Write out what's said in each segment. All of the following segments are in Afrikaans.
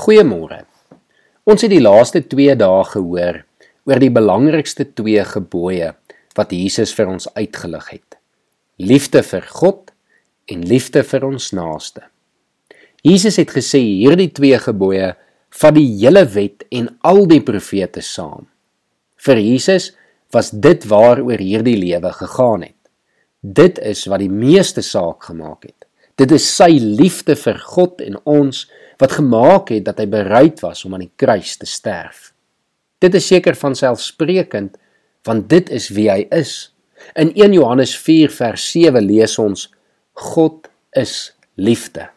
Goeiemôre. Ons het die laaste 2 dae gehoor oor die belangrikste twee gebooie wat Jesus vir ons uitgelig het. Liefde vir God en liefde vir ons naaste. Jesus het gesê hierdie twee gebooie vat die hele wet en al die profete saam. Vir Jesus was dit waaroor hierdie lewe gegaan het. Dit is wat die meeste saak gemaak het. Dit is sy liefde vir God en ons wat gemaak het dat hy bereid was om aan die kruis te sterf. Dit is seker van selfsprekend want dit is wie hy is. In 1 Johannes 4 vers 7 lees ons God is liefde.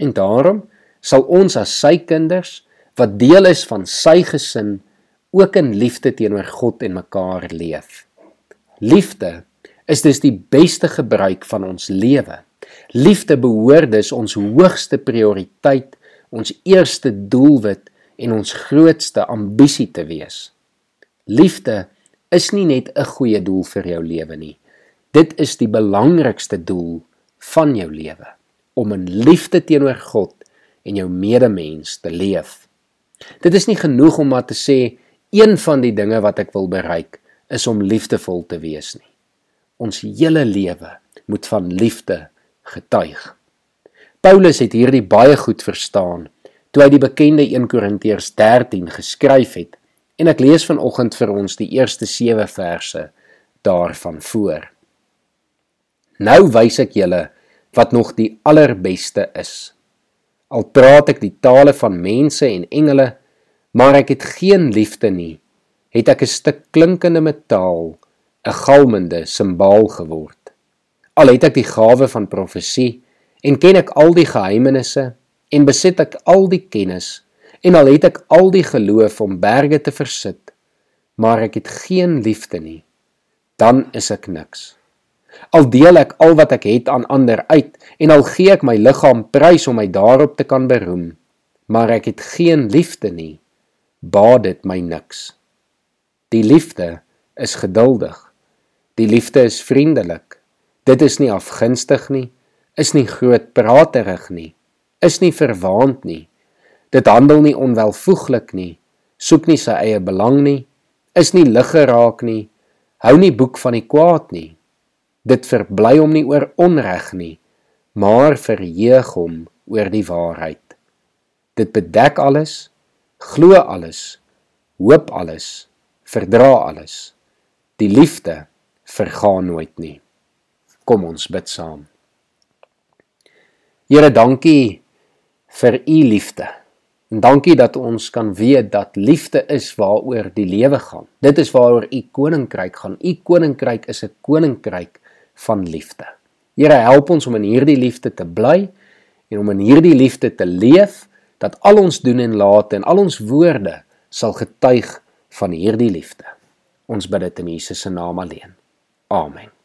En daarom sal ons as sy kinders wat deel is van sy gesin ook in liefde teenoor God en mekaar leef. Liefde is dus die beste gebruik van ons lewe. Liefde behoort dus ons hoogste prioriteit, ons eerste doelwit en ons grootste ambisie te wees. Liefde is nie net 'n goeie doel vir jou lewe nie. Dit is die belangrikste doel van jou lewe om in liefde teenoor God en jou medemens te leef. Dit is nie genoeg om maar te sê een van die dinge wat ek wil bereik is om liefdevol te wees nie. Ons hele lewe moet van liefde getuig. Paulus het hierdie baie goed verstaan toe hy die bekende 1 Korintiërs 13 geskryf het en ek lees vanoggend vir ons die eerste 7 verse daarvan voor. Nou wys ek julle wat nog die allerbeste is. Al praat ek die tale van mense en engele, maar ek het geen liefde nie, het ek 'n stuk klinkende metaal, 'n galmende simbaal geword. Al het ek die gawe van profesie en ken ek al die geheimenisse en besit ek al die kennis en al het ek al die geloof om berge te versit, maar ek het geen liefde nie, dan is ek niks. Al deel ek al wat ek het aan ander uit en al gee ek my liggaam prys om my daarop te kan beroem, maar ek het geen liefde nie, baat dit my niks. Die liefde is geduldig. Die liefde is vriendelik. Dit is nie afgunstig nie, is nie grootpraterig nie, is nie verwaand nie. Dit handel nie onwelvoeglik nie, soek nie sy eie belang nie, is nie lig geraak nie, hou nie boek van die kwaad nie. Dit verbly hom nie oor onreg nie, maar verheug hom oor die waarheid. Dit bedek alles, glo alles, hoop alles, verdra alles. Die liefde vergaan nooit nie. Kom ons bid saam. Here, dankie vir u liefde. En dankie dat ons kan weet dat liefde is waaroor die lewe gaan. Dit is waaroor u koninkryk gaan. U koninkryk is 'n koninkryk van liefde. Here, help ons om in hierdie liefde te bly en om in hierdie liefde te leef dat al ons doen en late en al ons woorde sal getuig van hierdie liefde. Ons bid dit in Jesus se naam alleen. Amen.